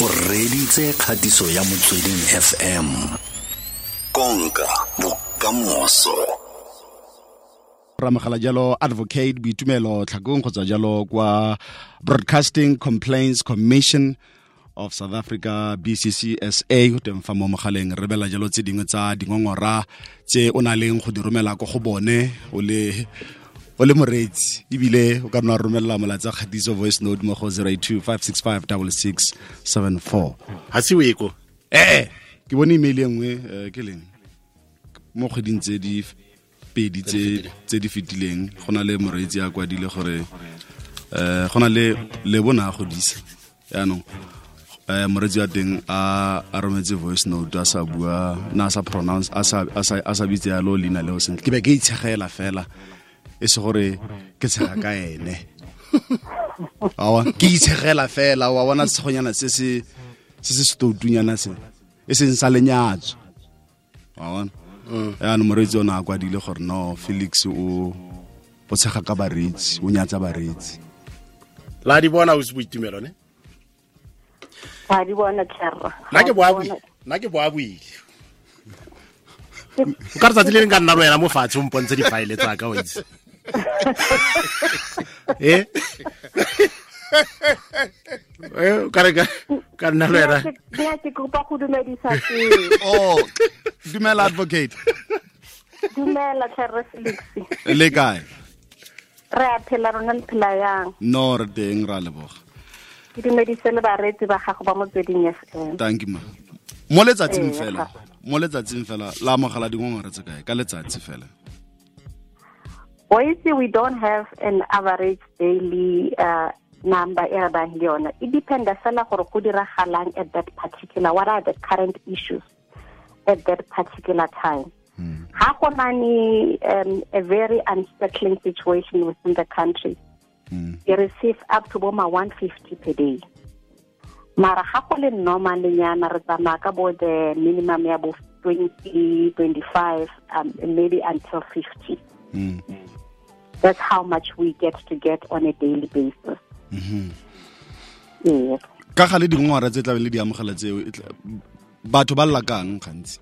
o reditse kgatiso ya motsweding fm konka bokamoso. Ramogela jalo advocate boitumelo tlhakong kgotsa jalo kwa broadcasting complaints commission of south africa bccsa o teng fa mo mogaleng. Re bela jalo tse dingwe tsa dingongora tse o na leng go di romela ko go bone o le o le moreetsi ebile o ka nna romelela molatsa kgatiso voice note mo go 082 565 6674 ga se weko ee ke bone email e nngwe eh, ke leng? Mo kgweding tse di pedi tse di fetileng go na le moreetsi a kwadile gore eh go na le le bona a godisa. Yaanong eh moreetsi wa teng a rometse voice note a sa bua na a sa pronounce a sa bitse yalo leina leo sentle. Ke be ke itshegela fela e se gore ke tshega ka ene. Awa ke itshegela fela wa bona segonyana se se se se stoutunyana se e seng sa lenyatso. Wa bona yaanong moreetsi o ne a kwadile gore no felix o o tshega ka bareetsi o nyatsa bareetsi. La di bona o se boitumelo ne? Ga di bona tlerra nna ke boa bui- nna ke boa buile o ka re tsatsi le leng ka nna le wena mo fatshe o mpontshe difaele tsaka o itse Eh, ka re ka- ka nna le wena. Ke kopa go dumedisa pele. Oh dumela advocate. Dumela tlerre felix. Le kae? Re a phela rona le phela yang? No re teng ra leboga. Ke dumedise le bareetsi ba gago ba motsweding fm thank you ma. Mo letsatsing Ee, fela mo letsatsing fela la mogala dingongore tse kae? Ka letsatsi fela boise we don't have an average daily uh, number e re bang le yona. E dependa fela gore go diragalang at that particular what are the current issues at that particular time. Ha go na ni um, a very unsettling situation within the country. You receive up to boma 150 per day. Mara ga go le normal nyana re tsamaya ka bo the minimum ya bo 20 25 um, maybe until 50 Mm. That's how much we get to get on a daily basis. Yes ka ga le dingongora tse tlabe le di amogela tseo e batho ba lla kang gantsi?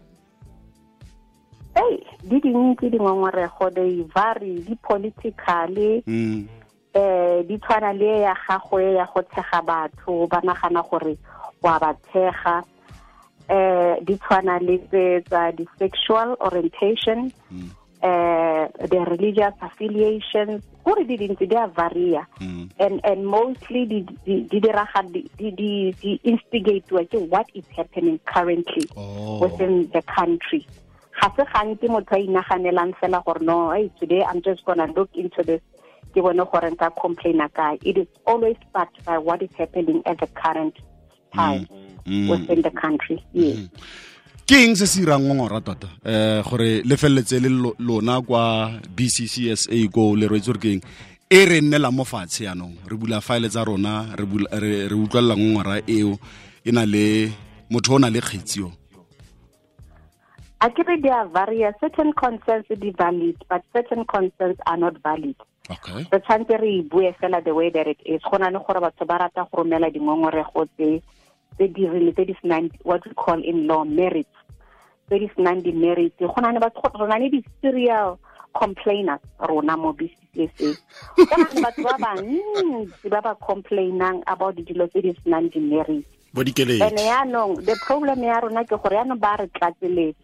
Hey di dintsi dingongorego they vary di politically Mm. eh di tshwana le ya gago ya go tshega batho ba nagana gore wa ba tshega. Eh di tshwana le tse tsa di-sexual orientation eh the religious affiliations gore di dintsi di a varia. Mm. and and mostly di di di diraga di di di ke what is happening currently Oh. within the country. Ga se gantsi motho a inaganelang fela gore no hey today i'm just gonna look into this. Ke bone gore nka complaina kae. It is always backed by what is happening at the current time Mm. within the country. Yes ke eng se se irang ngongora tota? Um gore le feleletse le lona kwa bccsa ko le roetse gore ke eng e re nnela mo fatshe yaanong re bula faele tsa rona re utlwelela ngongora eo. E na le motho o na le kgetsio a ke re they are various certain concerns di valid but certain concerns are not valid. Okay. Re tshwanetse re e bue fela the way that it is. Go na le gore batho ba rata go romela dingongorego tse tse di rile tse di senang what we call in law merits. Tse di senang di-merits go na le batho re na le di-serial complainers rona mo bccsa go na le batho ba bantsi ba ba complainang about dilo tse di senang di-merits bo and yaanong the problem ya rona ke gore yaanong ba re tlatseletse.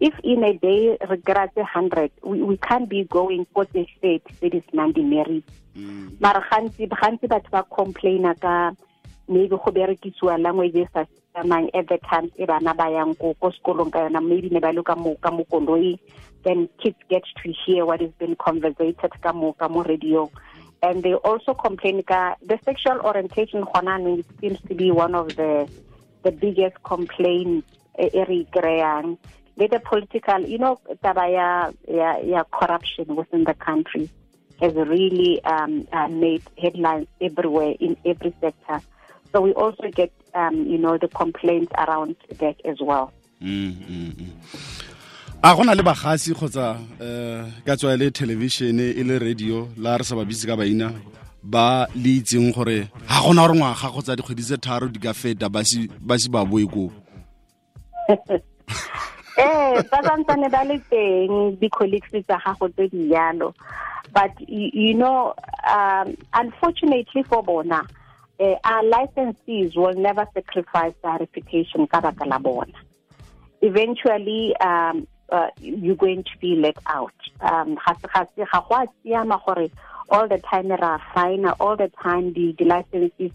If in a day re kry-a hundred we, we can't be going tse thirty tse di senang di-merits mm. mara gantsi gantsi batho ba complaina ka maybe go berekisiwa language e sa siamang at the times e bana ba yang ko ko sekolong ka yona maybe ne ba le ka mo ka mo koloi then kids get to hear what is being conversated ka mo ka mo radio and they also complain ka the sexual orientation gona it seems to be one of the the biggest complaints e re kry-ang le the political you know taba ya ya ya corruption within the country has really um, uh, made headlines everywhere in every sector. So we also get, um, you know, the complaints around that as well. a gona le bagasi kgotsa um ka tswa le television e le radio la re sa ba bitse ka baina ba le itseng gore ga gona gore ngwaga kgotsa dikgwedi tse tharo di ka feta ba si ba boe koo? Eh ba santsane ba le teng di-colleagues tsa gago tse di yalo. But you know um, unfortunately for bona uh, our licensees will never sacrifice their reputation ka baka eventually um, uh, you're going to be let out. Um all the time ra fine all the time the, the licensees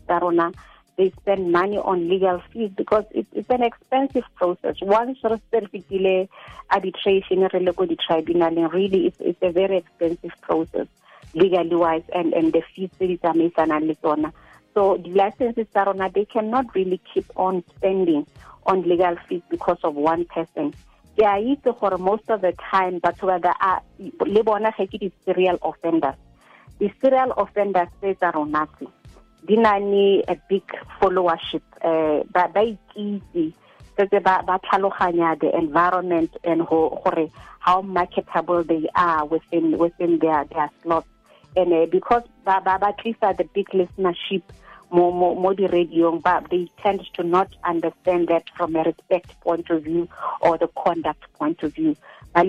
they spend money on legal fees because it, it's an expensive process. Once re se arbitration re le ko di-tribunal really it's, it's a very expensive process legally wise and, and the fees tse di tsamaisanang le tsona so the licenses tsa rona they cannot really keep on spending on legal fees because of one person. They are itse for most of the time but whether a le bona ge ke di-serial offenders. The serial offenders tse tsa rona tse na le a big followership uh, ba ba ikitse setse ba ba tlhaloganya the environment and how marketable they are within within their their slots and uh, because ba ba ba the big listenership mo mo mo di radio but they tend to not understand that from a respect point of view or the conduct point of view ba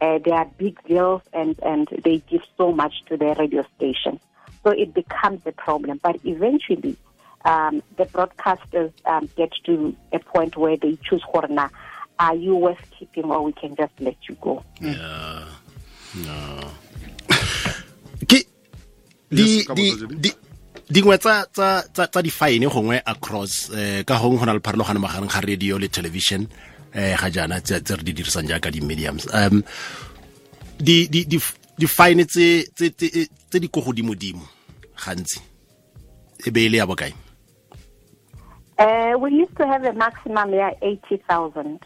uh, they are big deals and and they give so much to the radio station so it becomes a problem. But eventually, um, the broadcasters um, get to a point where they choose Horna. Are you worth keeping, or we can just let you go? Yeah. No. Di di di dingwe tsa tsa tsa tsa di-fine gongwe across eh ka gongwe go na le pharologano magareng ga radio le television eh ga jana tse re di dirisang jaaka di-mediums um di di di di fine tse tse tse di go godimo-dimo gantsi e be ile ya bokae Uh, we used to have a maximum yeah, 80,000.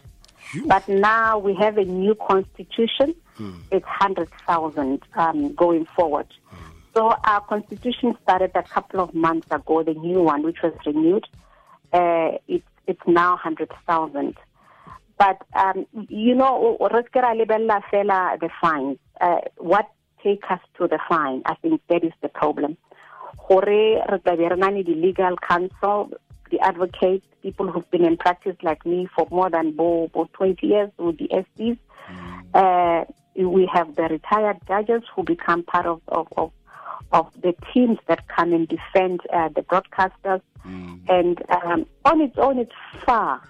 But now we have a new constitution. Hmm. It's 100,000 um, going forward. Hmm. So our constitution started a couple of months ago, the new one, which was renewed. Uh, it's, it's now 100,000. But, um, you know, the fines. Uh, what take us to the fine? I think that is the problem gore re tla be re na le di-legal counsel the advocates people who've been in practice like me for more than bo, bo 20 years with the SDs. Mm. Uh, we have the retired judges who become part of, of, of, of the teams that come and defend uh, the broadcasters. Mm. And um, on its own, it's far,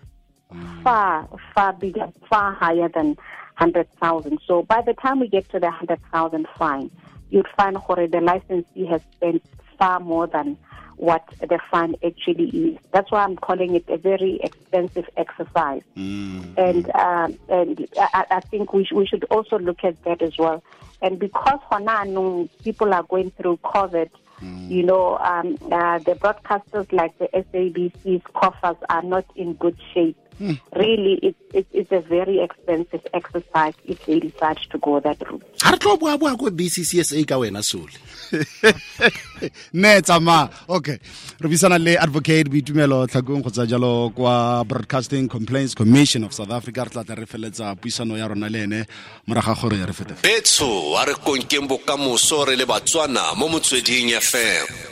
mm. far, far bigger, far higher than 100,000. So by the time we get to the 100,000 fine, you'd find Jorge, the licensee has spent far more than what the fund actually is. That's why I'm calling it a very expensive exercise. Mm. And um, and I, I think we, sh- we should also look at that as well. And because Honano, people are going through COVID, mm. you know, um, uh, the broadcasters like the SABC's coffers are not in good shape. Mm. Really, it, it, it's a very expensive exercise if they decide to go that route. re tlo bua bua go bccsa ka wena sole ne tsama okay. Re bisana le advocate boitumelo tlhakong go tsa jalo kwa broadcasting complaints commission of south africa. Re tla re feletsa puisano ya rona le ene moraga gore re fete betso a re konkeng bokamoso re le batswana mo motsweding fm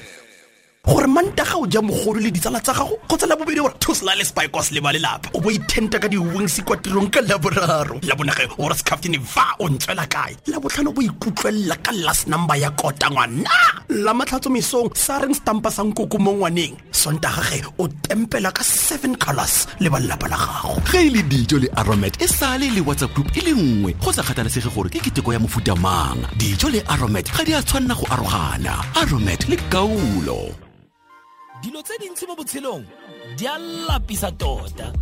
gore mantaga o ja mogolo le ditsala tsa gago kgotsa la bobedi gore thosela le spikos le ba lelapa o bo ithenta ka di-wings kwa tirong ka laboraro la bonage gore scaftine va o ntswela kae la botlhano bo ikutlwelela ka last number ya kota ngwana la matlhatso mesong sa reng stampa sa nkoko mo ngwaneng sontagage o tempela ka seven colors le ba lelapa la gago ge e le dijo le aromet e sale le whatsapp group e le nngwe go sa kgathalesege gore ke keteko ya mofuta mang dijo le aromet ga di a tshwanela go arogana aromet le kaulo dilo tse dintsi mo botshelong di a lapisa tota.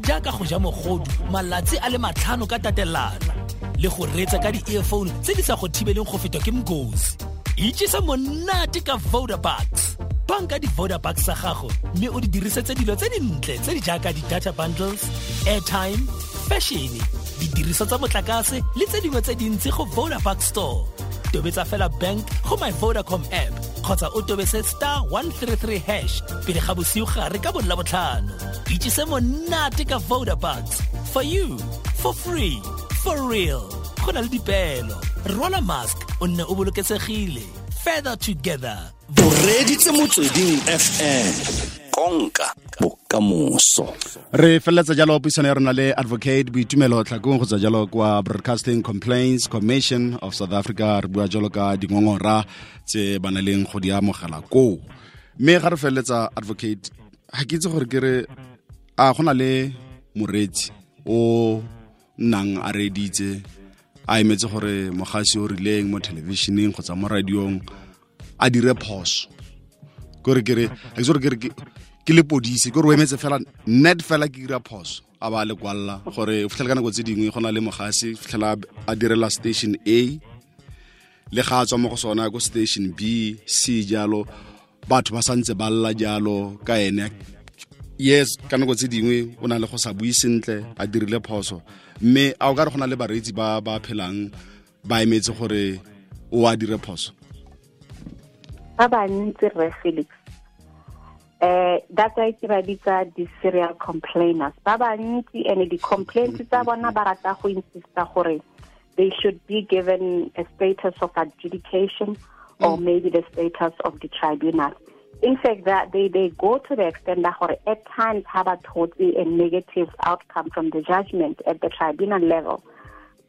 Jaaka go ja mogodu malatsi a le matlhano ka tatelano le go reetsa ka di-earphone tse di sa go thibeleng go fetwa ke mokosi itsise monate ka vodabucks banka di-vodabucks sa gago mme o di dirisetse dilo tse dintle tse di jaaka di-data bundles airtime fashion didiriswa tsa motlakase le tse dingwe tse dintsi go vodabuck store tobetsa fela bank go my vodacom app kgotsa o tobetse star 133 hash pele ga bosigo gare ka bonla botlhano. Itsise monate ka vodabucks for you for free for real. Go na le dipeelo rwala mask o nne o boloketsegile further together. O reditse motsweding fm konka bokamoso. Re feleletsa jalo puisano ya rona le advocate boitumelo tlhakong go tswa jalo kwa broadcasting complaints commission of south africa. Re bua jalo ka dingongora tse ba na leng go di amogela koo. Mme ga re feleletsa advocate ga ke itse gore ke re a go na le moreetsi o nnang a reeditse a emetse gore mogasi o rileng mo thelebišeneng kgotsa mo radiong a dire phoso kore kere a ke kere ke le podise kore o emetse fela net fela ke dira phoso. A ba le kwalla gore o fitlhela ka nako tse dingwe go na le mogase fitlhela a direla station a le ga a tswa mo go sona ko station b c jalo. Batho ba santse ba lla jalo ka ene. Yes ka nako tse dingwe o na le go sa bui sentle a dirile phoso. Mme a o ka re go na le bareetsi ba ba phelang ba emetse gore o a dire phoso. Ba bantsi re felix eh that's why ke ba bitsa di-serial complainers. Ba bantsi and di-complaints tsa bona ba rata go insista gore they should be given a status of adjudication or maybe the status of the tribunal. In fact that they, they go to the extent that at times have a totally a negative outcome from the judgment at the tribunal level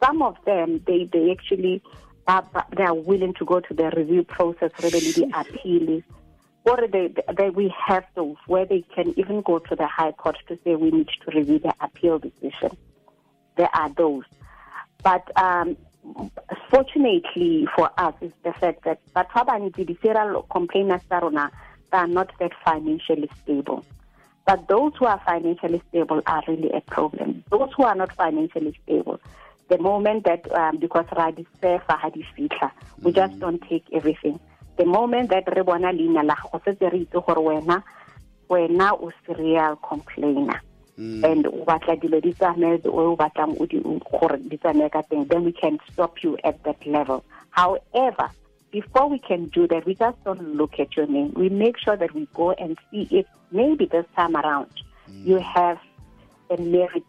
some of them they they actually are, they are willing to go to the review process really the appeal or they, they we have those where they can even go to the high court to say we need to review the appeal decision. There are those. But um, fortunately for us is the fact that but the serial complainants tsa rona they are not that financially stable. But those who are financially stable are really a problem. Those who are not financially stable the moment that um, because ra di sefa ha di fitla we just don't take everything the moment that re bona leina la go setse re itse gore wena wena o serial complainer. Mm. And o batla dilo di tsamaye o batlang o di gore di tsamaye ka teng then we can stop you at that level. However before we can do that we just don't look at your name. We make sure that we go and see if maybe this time around mm. you have a merit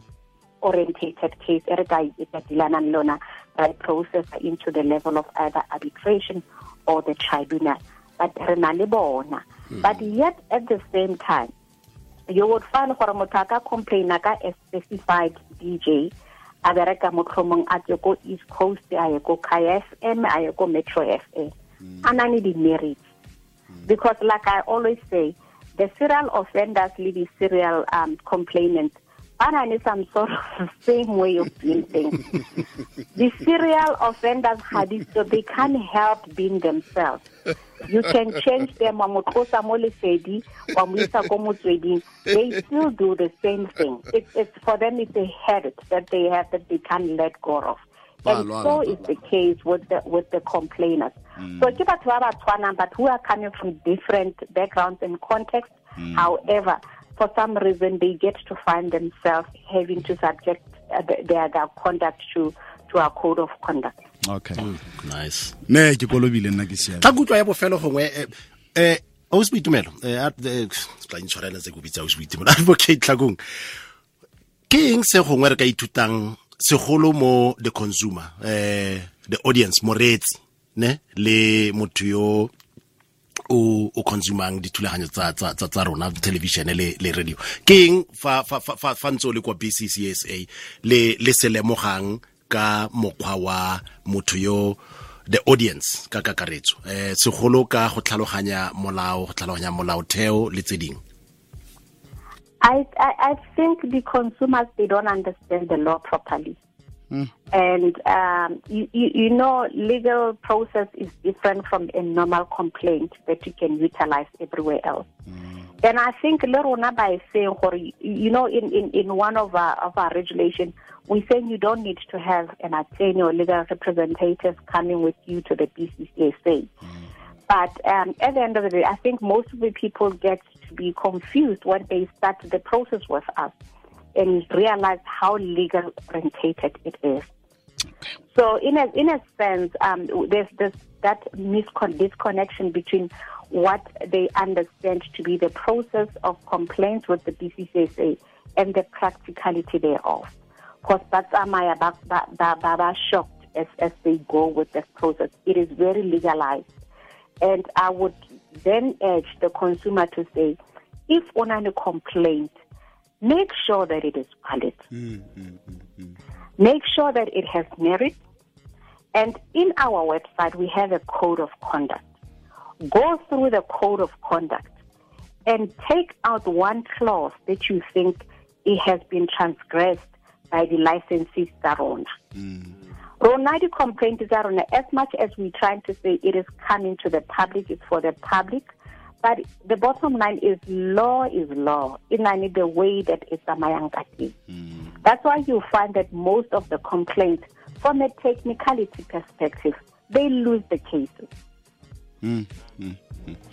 orientated case e re ka ka dilanang lona by process into the level of either arbitration or the tribunal but re na le bona. Hmm. But yet at the same time you would find gore motho a ka complaina ka a specified dj a bereka motlhomong a tswe ko east coast a ye ko kaya fm a ye ko metro fa hmm. a na le di-merits. Hmm. Because like i always say the serial offenders le di-serial um, complainants Banana some sort of same way of doing things. the serial offenders had it, so they can't help being themselves. You can change them, wa mo tlosa mo lesedi, wa mo isa ko motsweding. They still do the same thing. It's, it's for them, it's a habit that they have that they can't let go of. And so is the case with the with the complainers. So hmm. ke batho ba ba tshwanang, but who are coming from different backgrounds and contexts. Hmm. However, for some reason, they get to find themselves having to subject uh, their their conduct to to a code of conduct. okay. Mm, nice. Ne ke kolobile nna ke siame. Tla kutlwa ya bofelo gongwe eh, eh aus boitumelo eh at- eh, tla tse ko bitsa aus boitumelo advocate tlhakong. Ke eng se gongwe re ka ithutang segolo mo the consumer eh the audience moreetsi ne le motho yo o o consumang dithulaganyo tsa tsa tsa tsa rona television le le radio. Ke eng fa fa fa ntse o le kwa BCCSA le le se lemogang ka mokgwa wa motho yo the audience ka kakaretso? Eh segolo ka go tlhaloganya molao go tlhaloganya molaotheo le tse dingwe. I, I I think the consumers they don't understand the law properly. And um, you, you, you know, legal process is different from a normal complaint that you can utilize everywhere else. And I think Lerona by saying, or, you know, in, in, in one of our, of our regulation, we saying you don't need to have an attorney or legal representative coming with you to the BCCSA. But um, at the end of the day, I think most of the people get to be confused when they start the process with us and realize how legal orientated it is. So, in a in a sense, um, there's this that miscon- disconnection between what they understand to be the process of complaints with the BCCSA and the practicality thereof. Because that's Amaya Baba shocked as, as they go with this process. It is very legalized. And I would then urge the consumer to say, if on any complaint, make sure that it is valid. Mm, mm, mm, make sure that it has merit. And in our website, we have a code of conduct. Go through the code of conduct and take out one clause that you think it has been transgressed by the licensee Sarona. Rona di complaint is Sarona, as much as we're trying to say it is coming to the public, it's for the public. But the bottom line is law is law. In the way that it's a mayankati. Mm. That's why you find that most of the complaints, from a technicality perspective, they lose the cases. Mm, mm,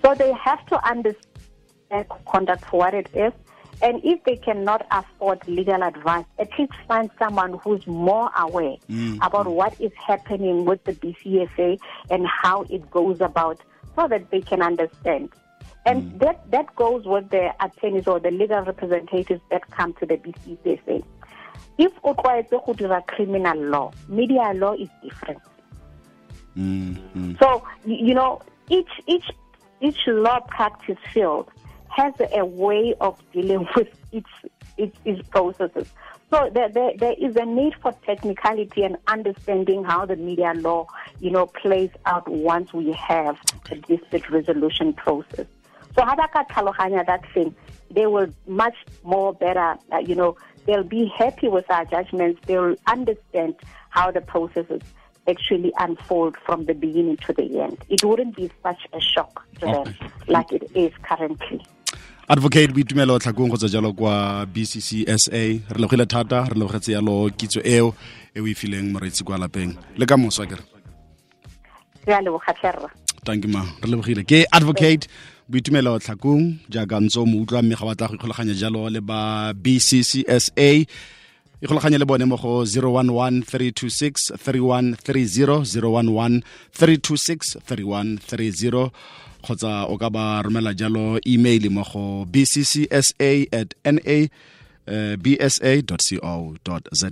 so they have to understand conduct for what it is. And if they cannot afford legal advice, at least find someone who's more aware about what is happening with the BCSA and how it goes about so that they can understand. And mm. that, that goes with the attorneys or the legal representatives that come to the BCSA. If go dira criminal law, media law is different. Mm-hmm. So you know, each each each law practice field has a way of dealing with its its, its processes. So there, there there is a need for technicality and understanding how the media law, you know, plays out once we have a dispute resolution process. So how ba ka tlhaloganya that thing, they will much more better, uh, you know, they'll be happy with our judgments. They'll understand how the processes actually unfold from the beginning to the end. It wouldn't be such a shock to them like it is currently. advocate boitumelo tlhakung go tswa jalo kwa bccsa re logile thata re logetse yalo kitso eo e o e fileng moreetsi kwa lapeng le ka moso kere Re a leboga tlhe rra. tanki ma re lebogile ke advocate boitumelo tlhakong jaaka ntse o mo utlwa mme ga batla go ikgolaganya jalo le ba bccsa ikgolaganye le bone mo go 011 326 3130 011 326 3130 kgotsa o ka ba romela jalo email mo go bccsa at na bsa co za